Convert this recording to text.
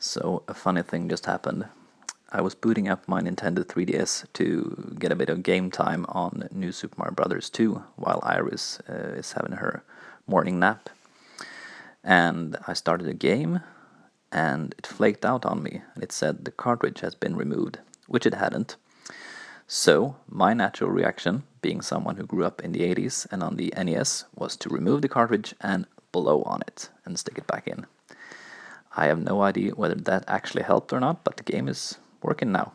So, a funny thing just happened. I was booting up my Nintendo 3DS to get a bit of game time on New Super Mario Bros. 2 while Iris uh, is having her morning nap. And I started a game and it flaked out on me and it said the cartridge has been removed, which it hadn't. So, my natural reaction, being someone who grew up in the 80s and on the NES, was to remove the cartridge and blow on it and stick it back in. I have no idea whether that actually helped or not, but the game is working now.